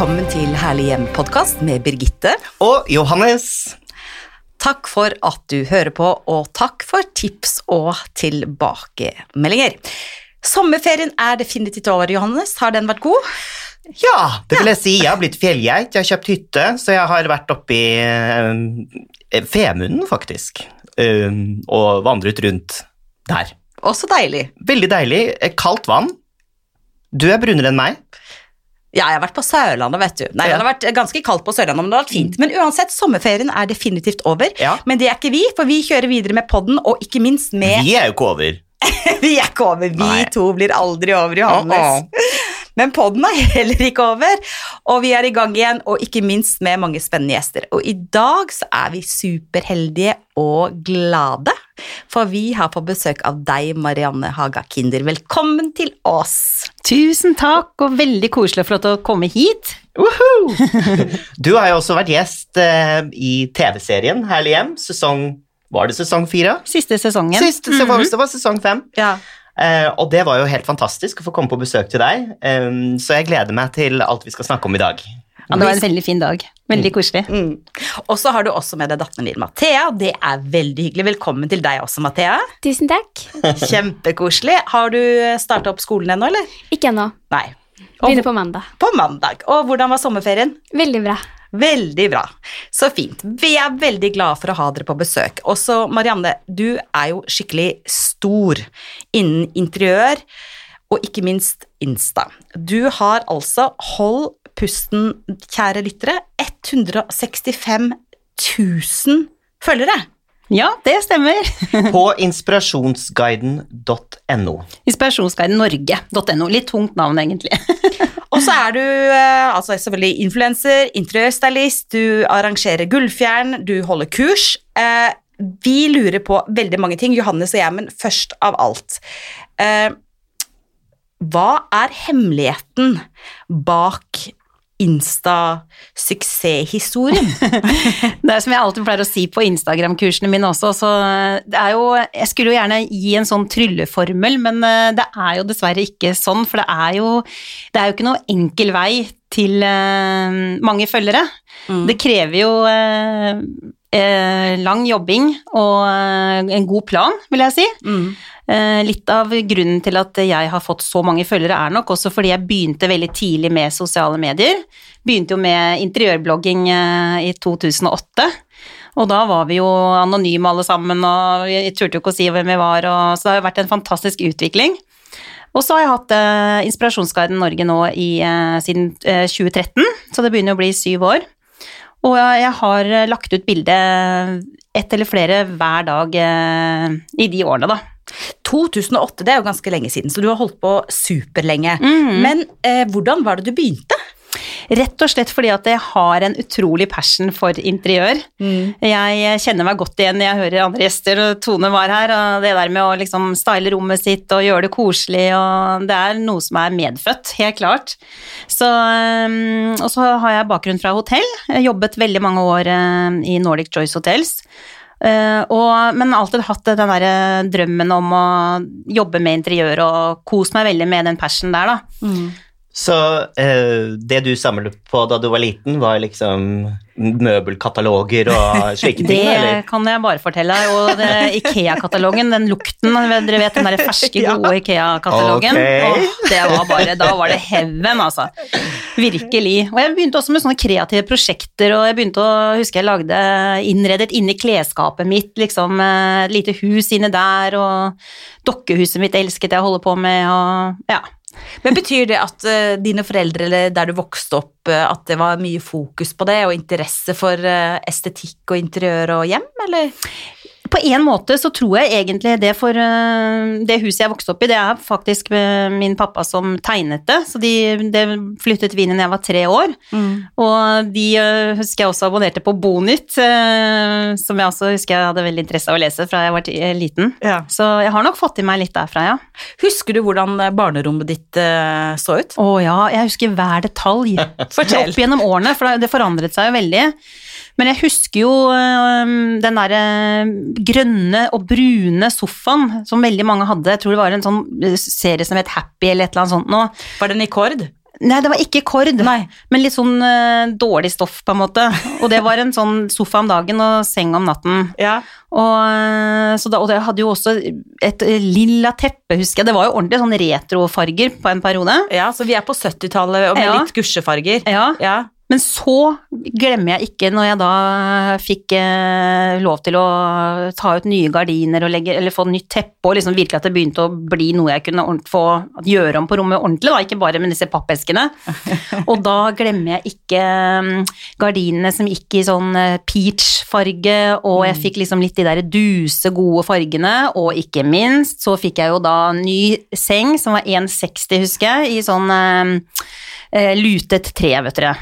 Velkommen til Herlig hjem-podkast med Birgitte. Og Johannes. Takk for at du hører på, og takk for tips og tilbakemeldinger. Sommerferien er definitivt over, Johannes. Har den vært god? Ja, det vil jeg si. Jeg har blitt fjellgeit. Jeg har kjøpt hytte, så jeg har vært oppe i uh, Femunden, faktisk. Uh, og vandret rundt der. Også deilig. Veldig deilig. Kaldt vann. Du er brunere enn meg. Ja, jeg har vært på Sørlandet, vet du. Nei, Ja. Det har vært ganske kaldt på Sørlandet, men det har vært fint. Men uansett, sommerferien er definitivt over. Ja. Men det er ikke vi, for vi kjører videre med podden, og ikke minst med Vi er jo ikke over. Vi er ikke over. Vi Nei. to blir aldri over, Johannes. Men podden er heller ikke over, og vi er i gang igjen, og ikke minst med mange spennende gjester. Og i dag så er vi superheldige og glade, for vi har på besøk av deg, Marianne Haga Kinder. Velkommen til oss. Tusen takk, og veldig koselig og flott å komme hit. Woohoo! Du har jo også vært gjest eh, i TV-serien Herlig hjem, sesong Var det sesong fire? Siste sesongen. Siste, mm var, det var sesong fem. Ja. Eh, og det var jo helt fantastisk å få komme på besøk til deg, så jeg gleder meg til alt vi skal snakke om i dag. Ja, det var en veldig fin dag. Veldig koselig. Mm. Og så har du også med deg datteren din, Mathea. Det er veldig hyggelig. Velkommen til deg også, Mathea. Tusen takk. Kjempekoselig. Har du starta opp skolen ennå, eller? Ikke ennå. Nei. Og Begynner på mandag. på mandag. Og hvordan var sommerferien? Veldig bra. Veldig bra. Så fint. Vi er veldig glade for å ha dere på besøk. Også Marianne, du er jo skikkelig stor innen interiør, og ikke minst Insta. Du har altså, hold pusten, kjære lyttere, 165 000 følgere. Ja, det stemmer. På inspirasjonsguiden.no. Inspirasjonsguiden Norge.no. Litt tungt navn, egentlig. Og så er du eh, altså selvfølgelig influenser, interiørstylist, du arrangerer gullfjern, du holder kurs. Eh, vi lurer på veldig mange ting, Johannes og jeg, men først av alt. Eh, hva er hemmeligheten bak Insta-suksesshistorien? Det er som jeg alltid pleier å si på Instagram-kursene mine også, så det er jo Jeg skulle jo gjerne gi en sånn trylleformel, men eh, det er jo dessverre ikke sånn, for det er jo Det er jo ikke noe enkel vei til eh, mange følgere. Mm. Det krever jo eh, lang jobbing og eh, en god plan, vil jeg si. Mm. Eh, Litt av grunnen til at jeg har fått så mange følgere er nok også fordi jeg begynte veldig tidlig med sosiale medier. Begynte jo med interiørblogging eh, i 2008. Og da var vi jo anonyme alle sammen, og jeg turte jo ikke å si hvem vi var, og, så det har jo vært en fantastisk utvikling. Og så har jeg hatt eh, Inspirasjonsguiden Norge nå i, eh, siden eh, 2013, så det begynner å bli syv år. Og jeg har eh, lagt ut bilde ett eller flere hver dag eh, i de årene, da. 2008, det er jo ganske lenge siden, så du har holdt på superlenge. Mm. Men eh, hvordan var det du begynte? Rett og slett fordi at jeg har en utrolig passion for interiør. Jeg kjenner meg godt igjen når jeg hører andre gjester, og Tone var her, og det der med å liksom style rommet sitt og gjøre det koselig, og det er noe som er medfødt, helt klart. Så, um, og så har jeg bakgrunn fra hotell, jeg jobbet veldig mange år um, i Nordic Choice Hotels. Uh, og, men alltid hatt den der eh, drømmen om å jobbe med interiør og kos meg veldig med den passion der, da. Så eh, det du samlet på da du var liten, var liksom møbelkataloger og slike ting? Det eller? kan jeg bare fortelle deg. Og Ikea-katalogen, den lukten, dere vet den der ferske, gode Ikea-katalogen. Okay. Det var bare, da var det heaven, altså. Virkelig. Og jeg begynte også med sånne kreative prosjekter, og jeg begynte å huske jeg lagde innredet inni klesskapet mitt, liksom eh, et lite hus inne der, og dokkehuset mitt elsket jeg å holde på med, og ja. Men Betyr det at uh, dine foreldre, eller der du vokste opp, uh, at det var mye fokus på det, og interesse for uh, estetikk og interiør og hjem, eller? På en måte så tror jeg egentlig det for øh, det huset jeg vokste opp i, det er faktisk øh, min pappa som tegnet det, så de, det flyttet vi inn da jeg var tre år. Og de øh, husker jeg også abonnerte på Bonytt, som jeg også husker jeg hadde veldig interesse av å lese fra jeg var liten. Ja. Så jeg har nok fått i meg litt derfra, ja. Husker du hvordan eh, barnerommet ditt eh, så ut? Å ja, jeg husker hver detalj. Fortell. Opp gjennom årene, for det forandret seg jo veldig. Men jeg husker jo den derre grønne og brune sofaen som veldig mange hadde. Jeg tror det var en sånn øh, serie som het Happy eller et eller annet sånt nå. Var den i Kord? Nei, det var ikke kord, Nei. men litt sånn uh, dårlig stoff, på en måte. Og det var en sånn sofa om dagen og seng om natten. Ja. Og, så da, og det hadde jo også et lilla teppe, husker jeg. Det var jo ordentlig sånn retrofarger på en periode. ja, så vi er på 70-tallet og med Ja. litt gusjefarger. Ja. Ja. Men så glemmer jeg ikke når jeg da fikk eh, lov til å ta ut nye gardiner og legge, eller få nytt teppe, og liksom virkelig at det begynte å bli noe jeg kunne få gjøre om på rommet ordentlig, da, ikke bare med disse pappeskene. Og da glemmer jeg ikke mm, gardinene som gikk i sånn eh, peach-farge, og jeg fikk liksom litt de der duse, gode fargene, og ikke minst så fikk jeg jo da ny seng som var 1,60 husker jeg, i sånn eh, eh, lutet tre, vet dere.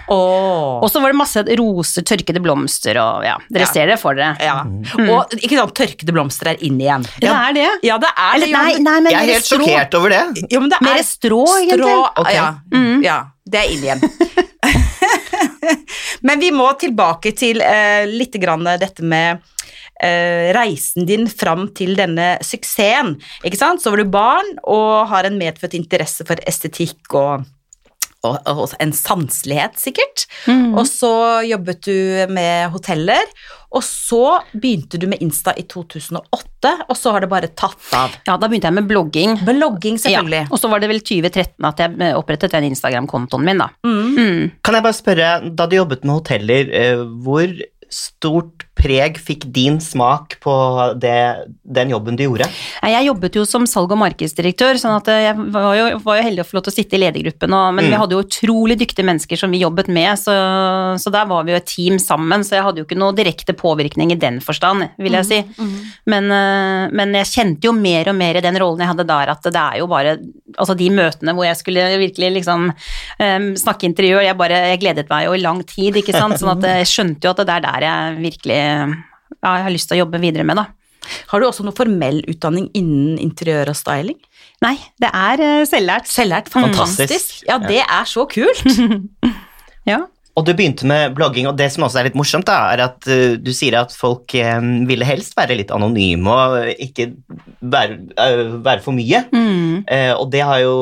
Og så var det masse roser, tørkede blomster og ja, dere Ja. ser det for dere. ja. Og ikke sant, tørkede blomster er inn igjen. Det er det. Ja, det er Eller det. nei, nei, men Jeg er helt strå. sjokkert over det. Ja, men det Mer er strå, egentlig. Strå, okay. ja, ja, det er inn igjen. Men vi må tilbake til uh, litt grann dette med Uh, reisen din fram til denne suksessen. Ikke sant? Så var du barn og har en medfødt interesse for estetikk og, og, og en sanselighet, sikkert. Mm. Og så jobbet du med hoteller, og så begynte du med Insta i 2008, og så har det bare tatt av. Ja, da begynte jeg med blogging. Blogging, selvfølgelig. Ja, og så var det vel 2013 at jeg eh, opprettet den Instagram-kontoen min, da. Mm. Mm. Kan jeg bare spørre, da du jobbet med hoteller, eh, hvor stort preg fikk din smak på det, den jobben du gjorde? Jeg jobbet jo som salg- og markedsdirektør, sånn at jeg var jo, var jo heldig å få lov til å sitte i ledergruppen, og, men Mm. vi hadde jo utrolig dyktige mennesker som vi jobbet med, så, så der var vi jo et team sammen, så jeg hadde jo ikke noe direkte påvirkning i den forstand, vil jeg si. Men, Mm. men jeg kjente jo mer og mer i den rollen jeg hadde der, at det er jo bare altså de møtene hvor jeg skulle virkelig liksom um, snakke interiør, jeg bare, jeg gledet meg jo i lang tid, ikke sant, sånn at jeg skjønte jo at det er der jeg virkelig ja, jeg har lyst til å jobbe videre med, da. Har du også noe formell utdanning innen interiør og styling? Nei, det er eh, selvlært. Selvlært, Fantastisk. fantastisk. Ja, det er så kult. Ja. Og du begynte med blogging, og det som også er litt morsomt, da, er at uh, du sier at folk eh, ville helst være litt anonyme og ikke være, uh, være for mye. Mm. Uh, og det har jo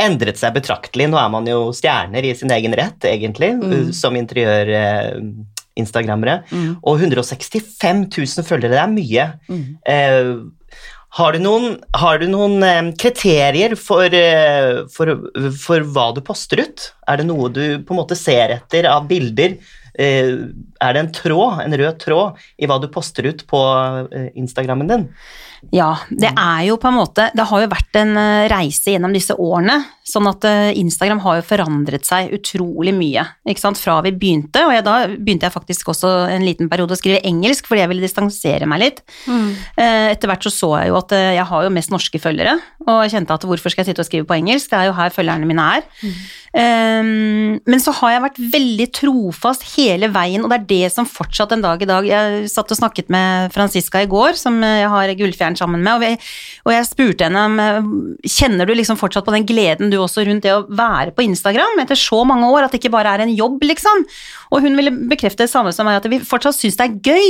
endret seg betraktelig. Nå er man jo stjerner i sin egen rett, egentlig, eh, som interiør-instagrammere. Mm. Og 165 000 følgere, det er mye. Mm. Eh, har du noen, har du noen eh, kriterier for, eh, for, for hva du poster ut? Er det noe du på en måte ser etter av bilder? Eh, er det en tråd, en rød tråd, i hva du poster ut på eh, Instagrammen din? Ja, det er jo på en måte Det har jo vært en eh, reise gjennom disse årene. Sånn at eh, Instagram har jo forandret seg utrolig mye. Ikke sant? Fra vi begynte, og jeg, da begynte jeg faktisk også en liten periode å skrive engelsk fordi jeg ville distansere meg litt. Mm. Etter hvert så så jeg jo at eh, jeg har jo mest norske følgere, og jeg kjente at hvorfor skal jeg sitte og skrive på engelsk, det er jo her følgerne mine er. Um, men så har jeg vært veldig trofast hele veien, og det er det som fortsatt en dag i dag Jeg satt og snakket med Franziska i går, som jeg har Gullfjern sammen med, og, vi, og jeg spurte henne eh, Kjenner du liksom fortsatt på den gleden du også rundt det å være på Instagram etter så mange år, at det ikke bare er en jobb, liksom? Og hun ville bekrefte det samme som meg, at vi fortsatt syns det er gøy.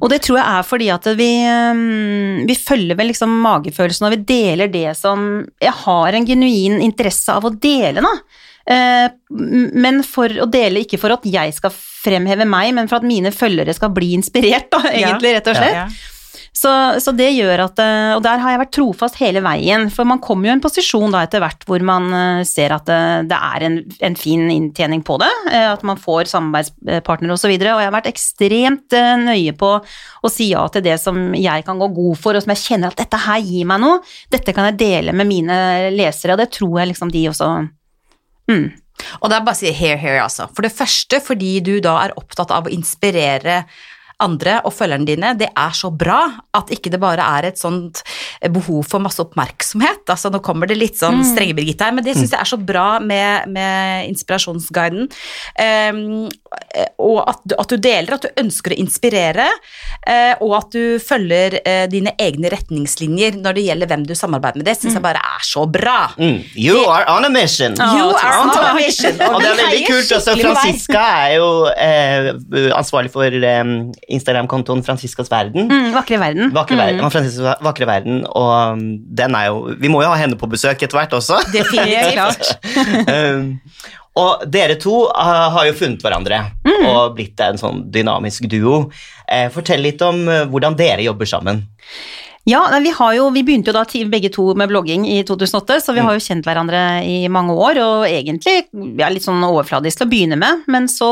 Og det tror jeg er fordi at vi, um, vi følger vel liksom magefølelsen, og vi deler det som jeg har en genuin interesse av å dele, da. Eh, men for å dele, ikke for at jeg skal fremheve meg, men for at mine følgere skal bli inspirert, da, egentlig, rett og slett. Ja. Så, så det gjør at eh, Og der har jeg vært trofast hele veien, for man kommer jo i en posisjon da etter hvert hvor man eh, ser at det, det er en, en fin inntjening på det, eh, at man får samarbeidspartnere osv., og, så og jeg har vært ekstremt eh, nøye på å si ja til det som jeg kan gå god for, og som jeg kjenner at dette her gir meg noe, dette kan jeg dele med mine lesere, og det tror jeg liksom de også mm. Og er bare å si here, here, altså. For det første fordi du da er opptatt av å inspirere andre og følgerne dine, det er så bra at ikke det bare er et sånt behov for masse oppmerksomhet. Altså, nå kommer det litt sånn strenge Birgitte her, men det syns jeg er så bra med, med inspirasjonsguiden. Um, og at du, at du deler, at du ønsker å inspirere, uh, og at du følger uh, dine egne retningslinjer når det gjelder hvem du samarbeider med. Det syns jeg bare er så bra. Mm. You are on a mission! You are on a mission. Og det er veldig kult. Altså, Franziska er jo eh, ansvarlig for eh, Instagram-kontoen Franciscas verden. Mm, vakre verden. Vakre, Mm. Franciscas vakre verden, og um, den er jo Vi må jo ha henne på besøk etter hvert også. Definitivt. klart. um, og dere to har jo funnet hverandre Mm. og blitt en sånn dynamisk duo. Eh, fortell litt om uh, hvordan dere jobber sammen. Ja, vi, har jo, vi begynte jo da begge to med blogging i 2008, så vi har jo kjent hverandre i mange år, og egentlig ja, litt sånn overfladisk til å begynne med, men så,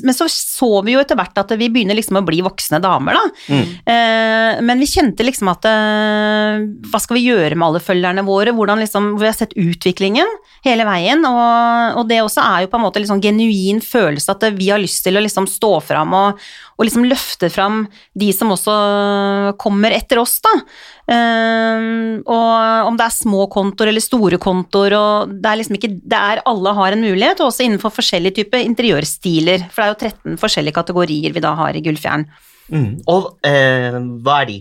men så så vi jo etter hvert at vi begynner liksom å bli voksne damer, da. Mm. Eh, men vi kjente liksom at eh, hva skal vi gjøre med alle følgerne våre, hvordan liksom, vi har sett utviklingen hele veien, og, og det også er jo på en måte en liksom genuin følelse at vi har lyst til å liksom stå fram og, og liksom løfte fram de som også kommer etter oss, da. Ehm, og om det er små kontoer eller store kontoer, og det er liksom ikke Det er alle har en mulighet, og også innenfor forskjellige typer interiørstiler. For det er jo 13 forskjellige kategorier vi da har i Gullfjern. Mm. Og eh, hva er de?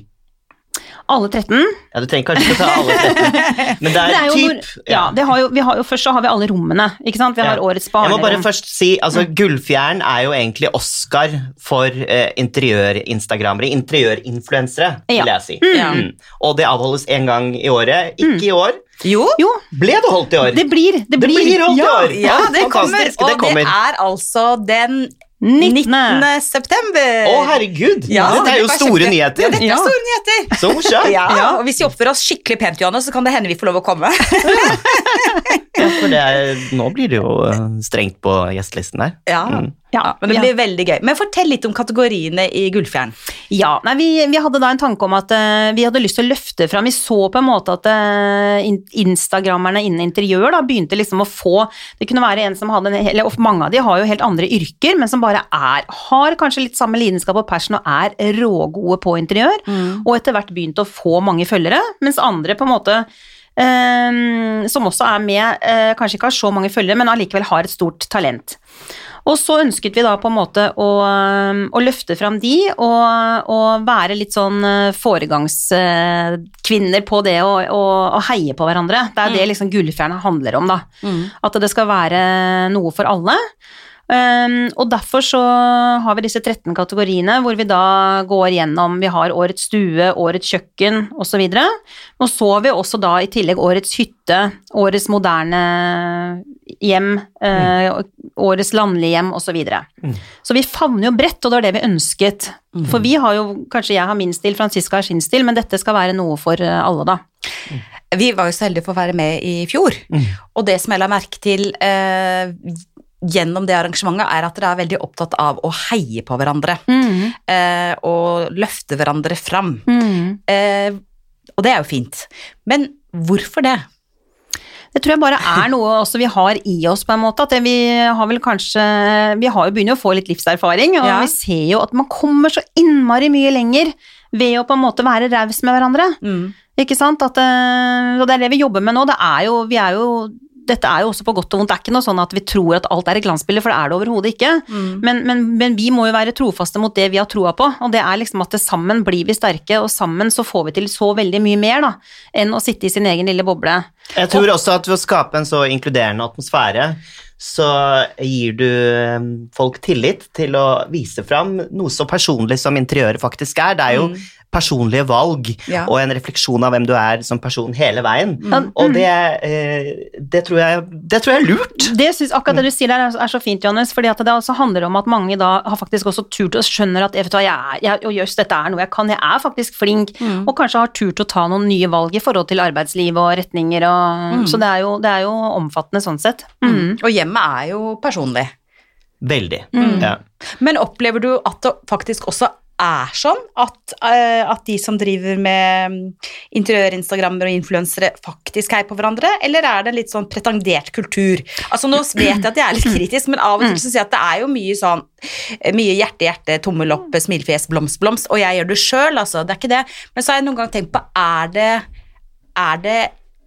Alle 13. Ja, Du trenger kanskje ikke ta alle 13, men det er, Det er jo typ hvor- ja, det har jo, vi har jo, først så har vi alle rommene, ikke sant. Vi har Ja. årets Jeg må bare først si, altså Gullfjern er jo egentlig Oscar for eh, interiør-instagrammere, interiørinfluensere, Ja. vil jeg si. Mm. Mm. Og det avholdes en gang i året. Ikke i år. Jo. Jo, Ble det holdt i år? det blir, det Det blir. blir holdt i år! Ja, det kommer, og det kommer. det er altså den 19. 19. september. Å, herregud! Ja, Dette det er jo store nyheter. Ja, dette Ja. er store nyheter. Så morsomt! Ja, Ja. og Hvis vi oppfører oss skikkelig pent, Johanne, så kan det hende vi får lov å komme. Ja, for det er, nå blir det jo eh, strengt på gjestelisten der. Ja, Mm. Ja, Men det ja. blir veldig gøy. Men fortell litt om kategoriene i Gullfjern. Ja, nei, vi, vi hadde da en tanke om at uh, vi hadde lyst til å løfte fram Vi så på en måte at uh, instagrammerne innen interiør da begynte liksom å få Det kunne være en som hadde en, eller Mange av de har jo helt andre yrker, men som bare er Har kanskje litt samme lidenskap og passion og er rågode på interiør, og etter hvert begynte å få mange følgere, mens andre på en måte eh, som også er med, uh, kanskje ikke har så mange følgere, men allikevel har et stort talent. Og så ønsket vi da på en måte å, å løfte fram de, og, og være litt sånn eh, foregangskvinner på det å, heie på hverandre. Det er det liksom Gullfjerna handler om, da. At det skal være noe for alle. Um, og derfor så har vi disse 13 kategoriene hvor vi da går gjennom Vi har årets stue, årets kjøkken osv. Og så har vi også da i tillegg årets hytte, årets moderne hjem, eh, årets landlige hjem osv. Så, videre. så vi favner jo bredt, og det var det vi ønsket. For vi har jo, kanskje jeg har min stil, Franziska har sin stil, men dette skal være noe for eh, alle, da. Vi var jo så heldige for å være med i fjor, og det som jeg la merke til eh, gjennom det arrangementet, er at dere er veldig opptatt av å heie på hverandre. Eh, og løfte hverandre fram. Eh, og det er jo fint. Men hvorfor det? Det tror jeg bare er noe også vi har i oss, på en måte. At vi har vel kanskje Vi har jo begynt å få litt livserfaring, og Ja. vi ser jo at man kommer så innmari mye lenger ved å på en måte være raus med hverandre. Ikke sant? At, eh, og det er det vi jobber med nå. Det er jo, vi er jo dette er jo også på godt og vondt. Det er ikke noe sånn at vi tror at alt er et glansbilde, for det er det overhodet ikke. Men, men, men vi må jo være trofaste mot det vi har troa på, og det er liksom at det sammen blir vi sterke, og sammen så får vi til så veldig mye mer da, enn å sitte i sin egen lille boble. Jeg tror også at ved å skape en så inkluderende atmosfære, så gir du eh, folk tillit til å vise fram noe så personlig som interiøret faktisk er. Det er jo personlige valg Ja. og en refleksjon av hvem du er som person hele veien. Mm. Og det, eh, det, tror jeg, det tror jeg er lurt. Det synes, akkurat det du sier der er, så fint, Johannes, fordi det altså handler om at mange da har faktisk også turt og skjønner at vet du hva, jeg, er- jeg, og jøss, dette er noe jeg kan, jeg er faktisk flink, og kanskje har turt å ta noen nye valg i forhold til arbeidsliv og retninger, og, så det er, jo, det er jo omfattende sånn sett. Mm. Og hjemmet er jo personlig. Veldig. Ja. Men opplever du at det faktisk også er sånn at, eh, at de som driver med interiørinstagrammer interiør-instagrammer og influensere, faktisk heier på hverandre, eller er det en litt sånn pretendert kultur? Altså Nå vet jeg at jeg er litt kritisk, men av og til så sier jeg at det er jo mye sånn eh, mye hjerte, hjerte, tommel opp, smilefjes, blomst, blomst, og jeg gjør det sjøl, altså. Det er ikke det. Men så har jeg noen gang tenkt på, er det, er det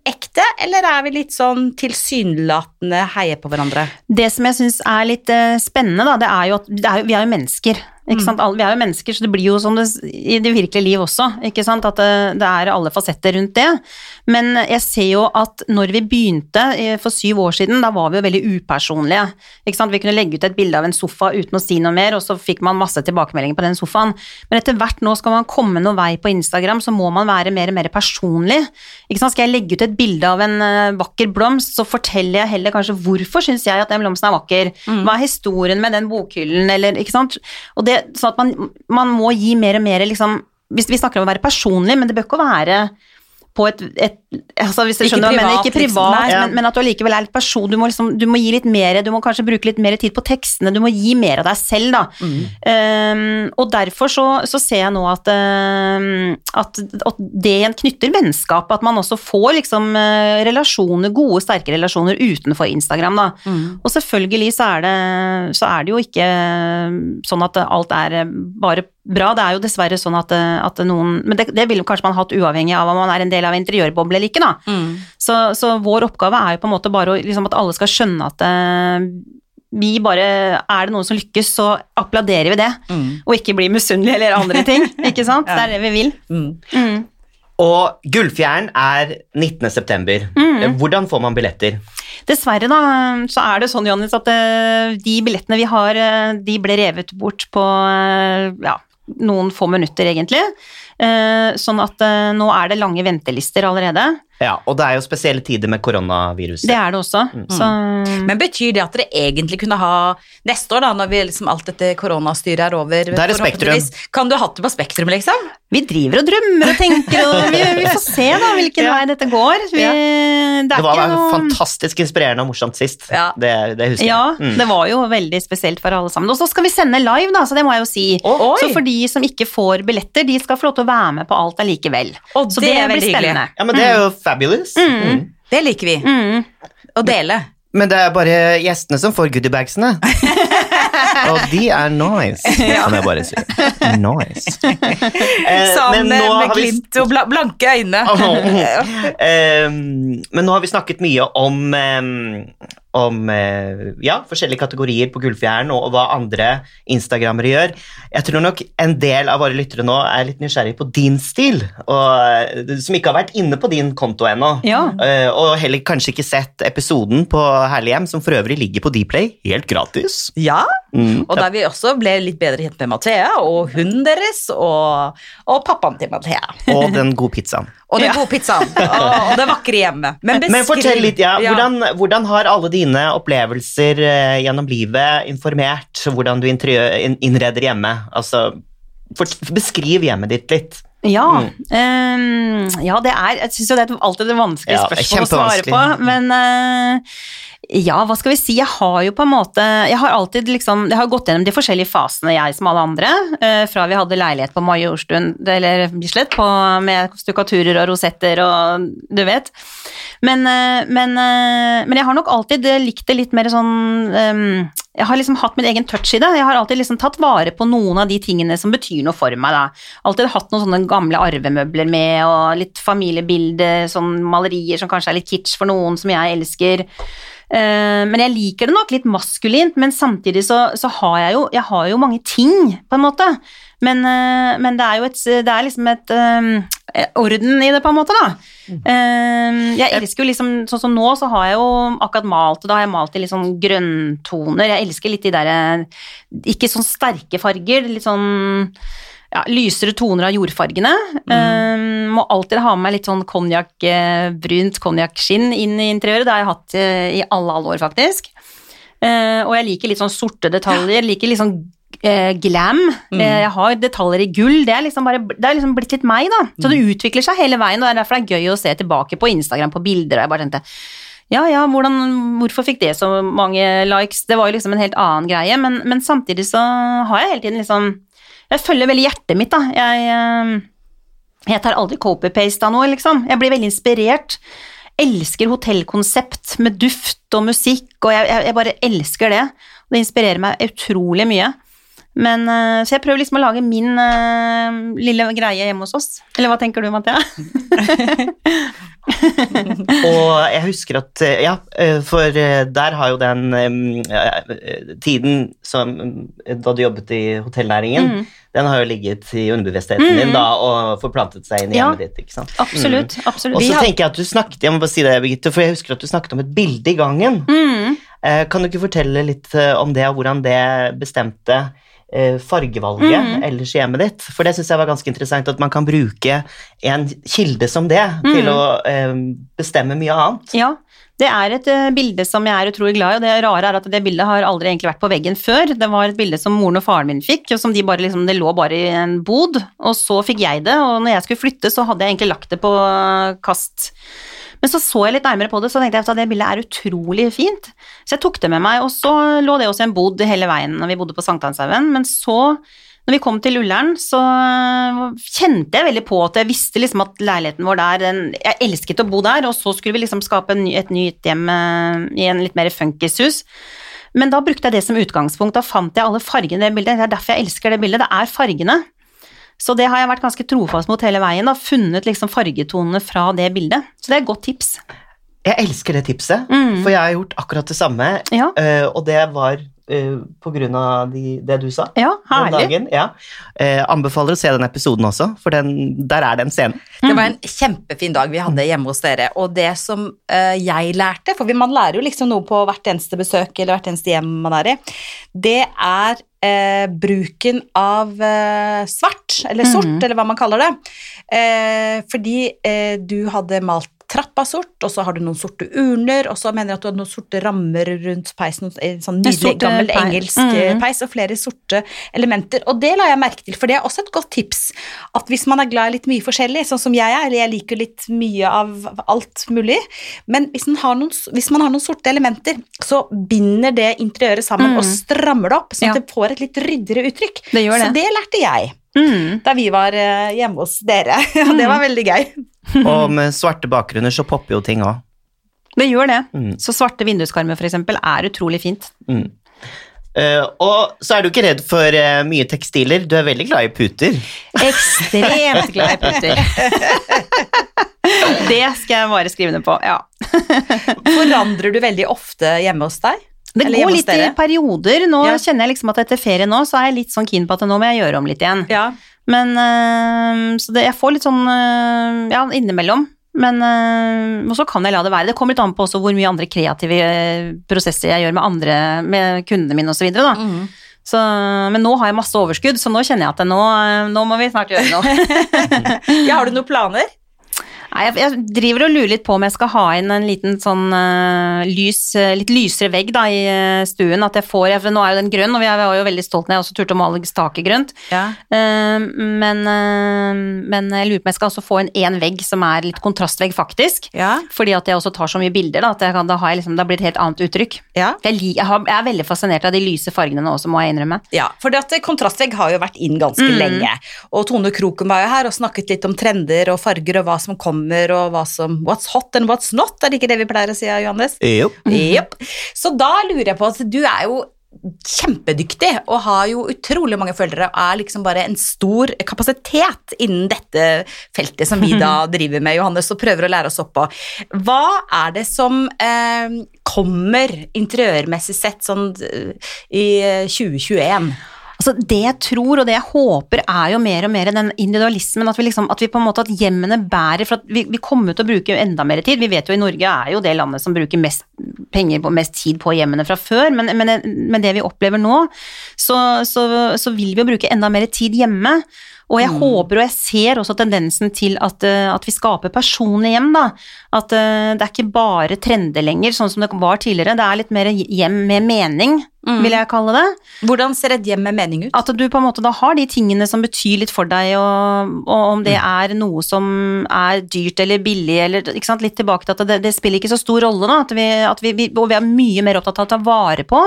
ekte, eller er vi litt sånn tilsynelatende heier på hverandre? Det som jeg syns er litt eh, spennende, da, det er jo at er, vi er jo mennesker. Ikke sant? Alle- Vi er jo mennesker, så det blir jo som det, i det virkelige liv også. Ikke sant? At det, det er alle fasetter rundt det. Men jeg ser jo at når vi begynte eh, for syv år siden, da var vi jo veldig upersonlige. Ikke sant? Vi kunne legge ut et bilde av en sofa uten å si noe mer, og så fikk man masse tilbakemeldinger på den sofaen. Men etter hvert nå skal man komme noe vei på Instagram, så må man være mer og mer personlig. Ikke sant? Skal jeg legge ut et bilde av en eh, vakker blomst, så forteller jeg heller kanskje hvorfor syns jeg at den blomsten er vakker. Hva er historien med den bokhyllen, eller ikke sant. Og det, sånn at man, man må gi mer og mer liksom hvis Vi snakker om å være personlig, men det bør ikke være på et, et altså Hvis Ikke skjønner privat, men ikke privat, liksom. Nei. men, men at du allikevel er litt person. Du må, liksom, du må gi litt mer, du må kanskje bruke litt mer tid på tekstene, du må gi mer av deg selv, da. Mm. Um, og derfor så, så ser jeg nå at, um, at, at det igjen knytter vennskap, at man også får liksom uh, relasjoner, gode, sterke relasjoner utenfor Instagram, da. Mm. Og selvfølgelig så er, det, så er det jo ikke eh, sånn at alt er eh, bare bra. Det er jo dessverre sånn at, at noen Men det, det ville kanskje man hatt uavhengig av om man er en del av interiørboble eller ikke, da. Mm. Så, så vår oppgave er jo på en måte bare å, liksom at alle skal skjønne at uh, vi bare Er det noen som lykkes, så applauderer vi det. Mm. Og ikke blir misunnelige eller andre ting. Ikke sant? Det er det vi vil. Mm. Mm. Og Gullfjæren er 19. september. Mm. Hvordan får man billetter? Dessverre da, så er det sånn, Johannes, at eh, de billettene vi har, eh, de ble revet bort på eh, ja, noen få minutter, egentlig. Eh, Sånn at eh, nå er det lange ventelister allerede. Ja, Og det er jo spesielle tider med koronaviruset. Det er det også. Så Men betyr det at dere egentlig kunne ha neste år, da, når vi liksom alt dette koronastyret er over Det er forhåpentligvis, Kan du ha hatt det på Spektrum, liksom? vi driver og drømmer og tenker, og vi, vi får se da hvilken Ja. vei dette går. Vi, Ja. det, Det var ikke noe... fantastisk inspirerende og morsomt sist. Ja. Det, det husker Ja, jeg. Mm. det var jo veldig spesielt for alle sammen. Og så skal vi sende live, da, så det må jeg jo si. Oi. Så for de som ikke får billetter, de skal få lov til å være med på alt allikevel. Og Så det det, er blir veldig hyggelig. spennende. Ja, men det er jo fabulous. Mm. Det liker vi. Mm. Å dele. Men det er bare gjestene som får goodiebagsene. Og de er nice, kan jeg bare si. Nice. Eh, Sånn men eh, med glimt og bla blanke øyne. Ehm, men nå har vi snakket mye om, ehm, om eh, ja, forskjellige kategorier på Gullfjern og hva andre instagrammere gjør. Jeg tror nok en del av våre lyttere nå er litt nysgjerrig på din stil, og, eh, som ikke har vært inne på din konto ennå. Ja. Eh, og heller kanskje ikke sett episoden på Herlig hjem, som for øvrig ligger på Dplay helt gratis. Ja, Mm. og der vi også ble litt bedre kjent med Mathea og hunden deres og, og pappaen til Mathea. Og den gode pizzaen. Og den gode pizzaen. Og, og det vakre hjemmet. Men, Men fortell litt, ja, hvordan, hvordan har alle dine opplevelser eh, gjennom livet informert hvordan du innreder hjemme? Altså, beskriv hjemmet ditt litt. Ja, Mm. Um, ja det er Jeg syns jo det er alltid et vanskelig Ja, å svare på, men eh, ja, hva skal vi si, jeg har jo på en måte Jeg har alltid liksom Jeg har gått gjennom de forskjellige fasene, jeg som alle andre, eh, fra vi hadde leilighet på Majorstuen, eller Bislett, på, med stukkaturer og rosetter og du vet. Men, eh, men, eh, men jeg har nok alltid likt det litt mer sånn ehm, jeg har liksom hatt min egen touch i det. Jeg har alltid liksom tatt vare på noen av de tingene som betyr noe for meg. da. Alltid hatt noen sånne gamle arvemøbler med, og litt familiebilder, sånn malerier som kanskje er litt kitsch for noen, som jeg elsker. Eh, men jeg liker det nok litt maskulint, men samtidig så, så har jeg jo, jeg har jo mange ting, på en måte. Men, eh, men det er jo et, det er liksom et um, orden i det, på en måte, da. Eh, jeg elsker jo liksom, sånn som nå, så har jeg jo akkurat malt, og da har jeg malt i litt sånn grønntoner. Jeg elsker litt de derre Ikke sånn sterke farger, litt sånn ja, lysere toner av jordfargene. Eh, må alltid ha med meg litt sånn konjakk, eh, brunt konjakkskinn inn i interiøret. Det har jeg hatt eh, i alle, alle år, faktisk. Uh, og jeg liker litt sånn sorte detaljer. liker litt sånn uh, glam. Eh, jeg har detaljer i gull. Det er, liksom bare, det er liksom blitt litt meg, da. Så det utvikler seg hele veien, og det er derfor det er gøy å se tilbake på Instagram på bilder. Og jeg bare tenkte ja, ja, hvordan, hvorfor fikk det så mange likes? Det var jo liksom en helt annen greie, men, men samtidig så har jeg hele tiden liksom Jeg følger veldig hjertet mitt, da. Jeg, eh, jeg tar aldri copy-paste av noe, liksom. Jeg blir veldig inspirert. Elsker hotellkonsept med duft og musikk, og jeg, jeg, bare elsker det. Det inspirerer meg utrolig mye. Men, eh, så jeg prøver liksom å lage min uh, lille greie hjemme hos oss. Eller hva tenker du, Mathea? Og jeg husker at eh, Ja, for der har jo den um, tiden som Da du jobbet i hotellnæringen, Mm. den har jo ligget i underbevisstheten din da og forplantet seg inn i Ja. hjemmet ditt, ikke sant? Absolutt. absolutt. Og så tenker jeg at du snakket Jeg må bare si det, Birgitte, for jeg husker at du snakket om et bilde i gangen. mm. Kan du ikke fortelle litt om det, og hvordan det bestemte eh, fargevalget Mhm. ellers i hjemmet ditt? For det syns jeg var ganske interessant, at man kan bruke en kilde som det Mhm. til å eh, bestemme mye annet. Ja, det er et eh, bilde som jeg er utrolig glad i, og det rare er at det bildet har aldri egentlig vært på veggen før. Det var et bilde som moren og faren min fikk, og som de bare liksom, det lå bare i en bod, og så fikk jeg det, og når jeg skulle flytte så hadde jeg egentlig lagt det på kast. Men så så jeg litt nærmere på det, så tenkte jeg at det bildet er utrolig fint. Så jeg tok det med meg, og så lå det også en bod hele veien når vi bodde på Sankthanshaugen, men så når vi kom til Ullern, så øh, kjente jeg veldig på at jeg visste liksom at leiligheten vår der den, Jeg elsket å bo der, og så skulle vi liksom skape ny, et nytt hjem øh, i en litt mer funkishus. Men da brukte jeg det som utgangspunkt. Da fant jeg alle fargene i det bildet. Det er derfor jeg elsker det bildet. Det er fargene. Så det har jeg vært ganske trofast mot hele veien. og Funnet liksom fargetonene fra det bildet. Så det er et godt tips. Jeg elsker det tipset, Mm. for jeg har gjort akkurat det samme, Ja, eh, og det var på grunn av de, det du sa. ja den herlig. dagen. Ja. Eh, anbefaler å se den episoden også, for den, der er det en scene. Det var en kjempefin dag vi hadde hjemme hos dere, og det som eh, jeg lærte, for man lærer jo liksom noe på hvert eneste besøk eller hvert eneste hjem man er i, det er eh, bruken av eh, svart, eller sort, Mhm. eller hva man kaller det. Eh, fordi eh, du hadde malt trappa sort, og så har du noen sorte urner, og så mener jeg at du hadde noen sorte rammer rundt peisen, en sånn nydelig gammel peis. engelsk mm. Mhm. peis, og flere sorte elementer. Og det la jeg merke til, for det er også et godt tips, at hvis man er glad i litt mye forskjellig, sånn som jeg er, eller jeg liker litt mye av alt mulig, men hvis man har noen, hvis man har noen sorte elementer, så binder det interiøret sammen Mhm. og strammer det opp, sånn at Ja. det får et litt ryddigere uttrykk. Det gjør Så det. det lærte jeg Mm. da vi var eh, hjemme hos dere, og det var veldig gøy. Og med svarte bakgrunner så popper jo ting òg. Det gjør det. Mm. Så svarte vinduskarmer for eksempel er utrolig fint. Mm. Uh, og så er du ikke redd for uh, mye tekstiler. Du er veldig glad i puter. Ekstremt glad i puter. det skal jeg bare skrive ned på, ja. Forandrer du veldig ofte hjemme hos deg? Det Eller går litt i perioder. Nå Ja. kjenner jeg liksom at etter ferie nå, så er jeg litt sånn keen på at nå må jeg gjøre om litt igjen. Ja. Men øh, Så det, jeg får litt sånn øh, ja, innimellom. Men øh, Og så kan jeg la det være. Det kommer litt an på også hvor mye andre kreative prosesser jeg gjør med andre, med kundene mine osv. Mm. Så, men nå har jeg masse overskudd, så nå kjenner jeg at nå, nå må vi snart gjøre noe. ja, har du noen planer? Nei, jeg, jeg driver og lurer litt på om jeg skal ha inn en liten sånn uh, lys, øh, litt lysere vegg da i øh, stuen. At jeg får, jeg, for nå er jo den grønn, og vi jeg var jo veldig stolt når jeg også turte å male taket grønt. Ja. Uh, men, eh, men jeg lurer på om jeg skal også få inn én vegg som er litt kontrastvegg, faktisk. Ja. Fordi at jeg også tar så mye bilder, da, at jeg kan, da har jeg liksom, det blir et helt annet uttrykk. ja. Jeg, jeg, har, jeg er veldig fascinert av de lyse fargene nå også, må jeg innrømme. Ja, for kontrastvegg har jo vært inn ganske Mm. lenge. Og Tone Kroken var jo her og snakket litt om trender og farger og hva som kommer og hva som What's hot and what's not, er det ikke det vi pleier å si, Johannes? Jo. Yep. Så da lurer jeg på at du er jo kjempedyktig og har jo utrolig mange følgere og er liksom bare en stor kapasitet innen dette feltet som vi da driver med, Johannes, og prøver å lære oss opp på. Hva er det som eh, kommer interiørmessig sett sånn eh, i 2021? Altså Det jeg tror og det jeg håper er jo mer og mer den individualismen, at vi, liksom, at vi på en måte at hjemmene bærer For at vi, vi kommer til å bruke enda mer tid. Vi vet jo i Norge er jo det landet som bruker mest penger på mest tid på hjemmene fra før, men, men, det vi opplever nå, så, så, så vil vi jo bruke enda mer tid hjemme. Og jeg håper og jeg ser også tendensen til at, eh, at vi skaper personlige hjem, da. At uh, det er ikke bare trender lenger, sånn som det var tidligere. Det er litt mer hjem med mening, vil jeg kalle det. Hvordan ser et hjem med mening ut? At du på en måte da har de tingene som betyr litt for deg, og, og om det er noe som er dyrt eller billig, eller ikke sant, litt tilbake til at det, det spiller ikke så stor rolle, da, at vi, at vi, vi, og vi er mye mer opptatt av å ta vare på.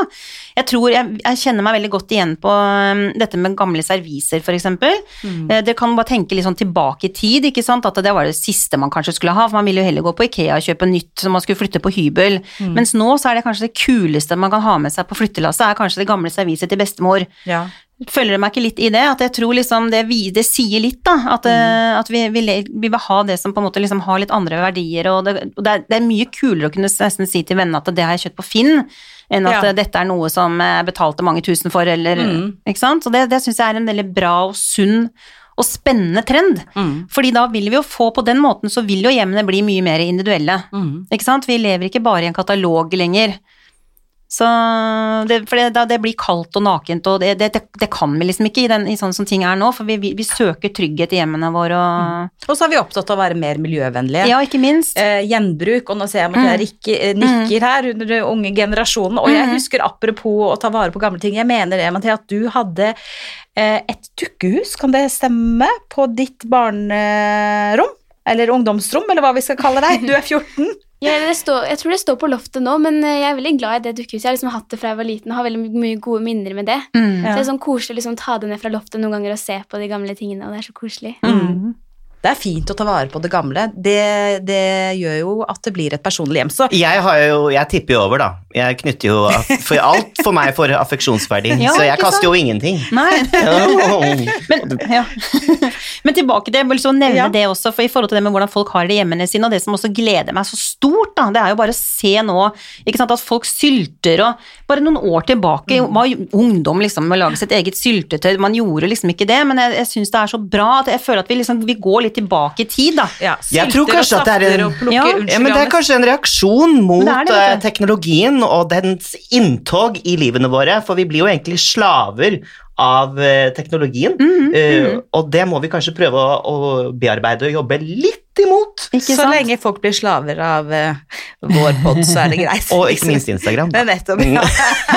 Jeg tror, jeg, jeg kjenner meg veldig godt igjen på um, dette med gamle serviser, for eksempel. Eh, Dere kan bare tenke litt sånn tilbake i tid, ikke sant, at det var det siste man kanskje skulle ha, for man ville jo heller gå på Ikea og kjøpe nytt som man skulle flytte på hybel. Mens nå så er det kanskje det kuleste man kan ha med seg på flyttelasset, er kanskje det gamle serviset til bestemor. Ja. Følger meg ikke litt i det? At jeg tror liksom det, vi, det sier litt, da. At, mm. at vi, vi, vi vil ha det som på en måte liksom har litt andre verdier, og, det, og det, er, det er mye kulere å kunne nesten si til vennene at det har jeg kjøpt på Finn, enn at Ja. eh, dette er noe som jeg betalte mange tusen for, eller Mm. Ikke sant? Så det, det syns jeg er en veldig bra og sunn og spennende trend. Mm. Fordi da vil vi jo få på den måten, så vil jo hjemmene bli mye mer individuelle. Mm. Ikke sant? Vi lever ikke bare i en katalog lenger. Så det, for det, det blir kaldt og nakent, og det, det, kan vi liksom ikke i, den, i sånn som ting er nå, for vi, vi, vi søker trygghet i hjemmene våre og Og så er vi opptatt av å være mer miljøvennlige. Ja, ikke minst. eh, gjenbruk, og nå ser jeg at jeg rikker, eh, nikker her under den unge generasjonen. Og jeg Mhm. husker apropos å ta vare på gamle ting, jeg mener det, Mathea, at du hadde eh, et dukkehus, kan det stemme, på ditt barnerom? Eller ungdomsrom, eller hva vi skal kalle deg. Du er 14. Ja, det står, jeg tror det står på loftet nå, men eh, jeg er veldig glad i det dukkehuset. Jeg har liksom hatt det fra jeg var liten og har veldig mye gode minner med det. Mm. Så det er sånn koselig å liksom ta det ned fra loftet noen ganger og se på de gamle tingene, og det er så koselig. Mm. Det er fint å ta vare på det gamle. Det, det gjør jo at det blir et personlig hjem. Så Jeg, har jo, jeg tipper jo over, da. Jeg knytter jo For alt for meg for affeksjonsverdi, Ja, så jeg kaster sant? jo ingenting. Nei. Men, ja. Men tilbake til jeg vil så nevne Ja. det også, for i forhold til det med hvordan folk har det i hjemmene sine, og det som også gleder meg så stort, da, det er jo bare å se nå ikke sant, at folk sylter og Bare noen år tilbake Mm. var ungdom liksom med å lage sitt eget syltetøy, man gjorde liksom ikke det, men jeg, jeg syns det er så bra at jeg føler at vi liksom vi går litt tilbake i tid, da. ja, Jeg tror kanskje at det er en- plukker- Ja. unnskyld, Ja, men det er kanskje en reaksjon mot det det, eh, teknologien og dens inntog i livene våre, for vi blir jo egentlig slaver av eh, teknologien, Mm, mm. og det må vi kanskje prøve å, å bearbeide og jobbe litt imot. Ikke Så sant? lenge folk blir slaver av uh, vår pod, så er det greit. Og ikke minst Instagram. Det er nettopp. Ja.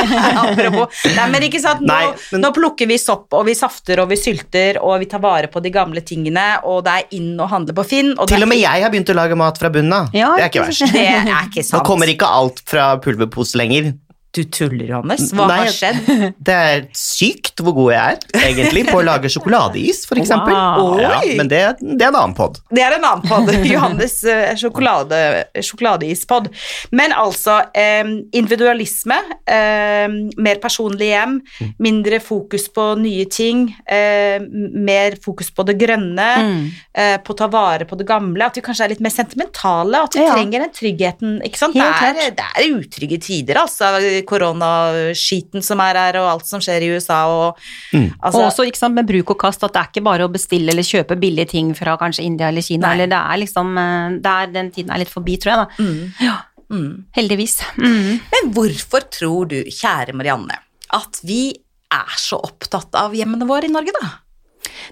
Apropos. Nei, men ikke sant, nå, Nei, men- nå plukker vi sopp, og vi safter, og vi sylter, og vi tar vare på de gamle tingene, og det er inn å handle på Finn. Og Til og med jeg har begynt å lage mat fra bunnen av. Ja, det er ikke verst. Det er ikke Nå kommer ikke alt fra pulverpose lenger. Du tuller, Johannes. Hva Nei, har skjedd? Det er sykt hvor god jeg er, egentlig, på å lage sjokoladeis, for eksempel. Wow. Ja, men det, det er en annen pod. Det er en annen pod. Johannes eh, sjokolade, sjokoladeispod. Men altså, eh, individualisme, eh, mer personlig hjem, mindre fokus på nye ting, eh, mer fokus på det grønne, Mm. eh, på å ta vare på det gamle, at vi kanskje er litt mer sentimentale, at vi Ja. trenger den tryggheten, ikke sant? Det er, det er utrygge tider, altså, koronaskiten som er her, og alt som skjer i USA, og Mm. altså, og også ikke sant, med bruk og kast, at det er ikke bare å bestille eller kjøpe billige ting fra kanskje India eller Kina, Nei. eller det er liksom eh, det er, Den tiden er litt forbi, tror jeg, da. mm, Ja, mm. heldigvis. Mm. Men hvorfor tror du, kjære Marianne, at vi er så opptatt av hjemmene våre i Norge, da?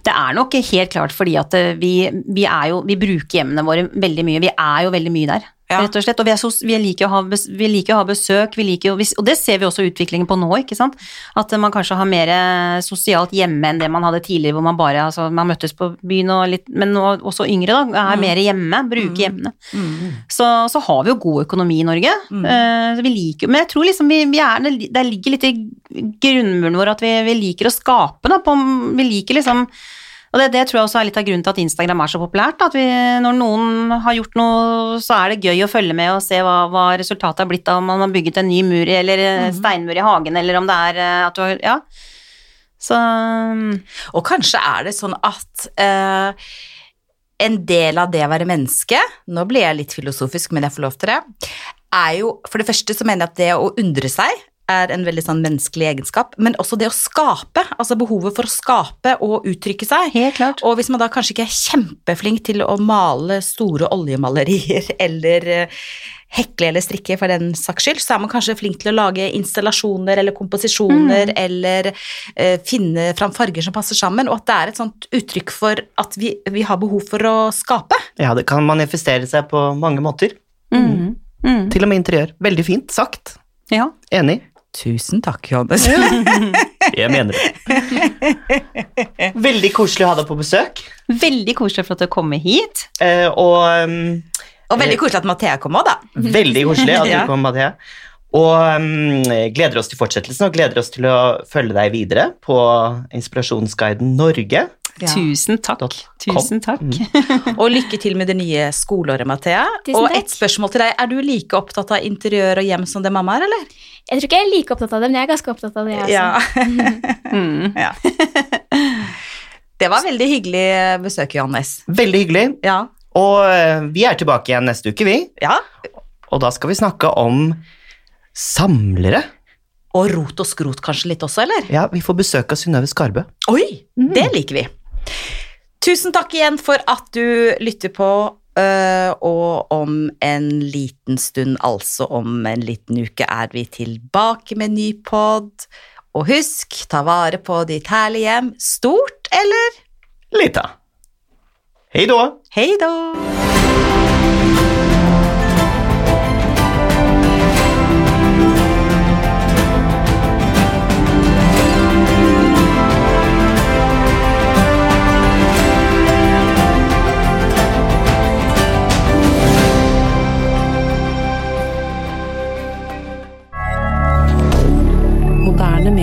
Det er nok helt klart fordi at eh, vi, vi er jo Vi bruker hjemmene våre veldig mye. Vi er jo veldig mye der, Ja. rett og slett. Og vi, så, vi, liker ha, vi liker å ha besøk, vi liker, og det ser vi også utviklingen på nå, ikke sant. At man kanskje har mer eh, sosialt hjemme enn det man hadde tidligere, hvor man bare altså, man møttes på byen og litt Men også yngre, da, er Mm. mer hjemme, bruker hjemmene. Mm. Så, så har vi jo god økonomi i Norge. Mm. Uh, vi liker, men jeg tror liksom vi, vi er, det ligger litt i grunnmuren vår at vi, vi liker å skape. Da, på, vi liker liksom og det, det tror jeg også er litt av grunnen til at Instagram er så populært. At vi, når noen har gjort noe, så er det gøy å følge med og se hva, hva resultatet har blitt av om man har bygget en ny mur eller mm. steinmur i hagen, eller om det er eh, at du har Ja. Så Og kanskje er det sånn at eh, en del av det å være menneske, nå blir jeg litt filosofisk, men jeg får lov til det, er jo For det første så mener jeg at det å undre seg er en veldig sånn menneskelig egenskap, men også det å skape, altså behovet for å skape og uttrykke seg. helt klart. Og hvis man da kanskje ikke er kjempeflink til å male store oljemalerier eller eh, hekle eller strikke for den saks skyld, så er man kanskje flink til å lage installasjoner eller komposisjoner eller eh, finne fram farger som passer sammen, og at det er et sånt uttrykk for at vi, vi har behov for å skape. Ja, det kan manifestere seg på mange måter. Mm. Mm. Til og med interiør. Veldig fint sagt. Ja. Enig. Tusen takk, Johannes. Jeg mener det. Veldig koselig å ha deg på besøk. Veldig koselig for at du kom hit. Eh, og um, Og veldig koselig at Mathea kom òg, da. veldig koselig at du Ja. kom, Mathea. Og um, gleder oss til fortsettelsen, og gleder oss til å følge deg videre på Inspirasjonsguiden Norge. Ja. Tusen takk. Tusen takk. Og lykke til med det nye skoleåret, Mathea. Og et spørsmål til deg. Er du like opptatt av interiør og hjem som det mamma er, eller? Jeg tror ikke jeg er like opptatt av det, men jeg er ganske opptatt av det, jeg også. Mm. ja. Det var veldig hyggelig besøk, Johannes. Veldig hyggelig. Ja. Og eh, vi er tilbake igjen neste uke, vi. ja. Og da skal vi snakke om samlere. Og rot og skrot kanskje litt også, eller? Ja, vi får besøk av Synnøve Skarbø. Oi, det liker vi. Tusen takk igjen for at du lytter på, øh, og om en liten stund, altså om en liten uke, er vi tilbake med ny pod. Og husk, ta vare på ditt herlige hjem, stort eller Lita. Hei da. hei da!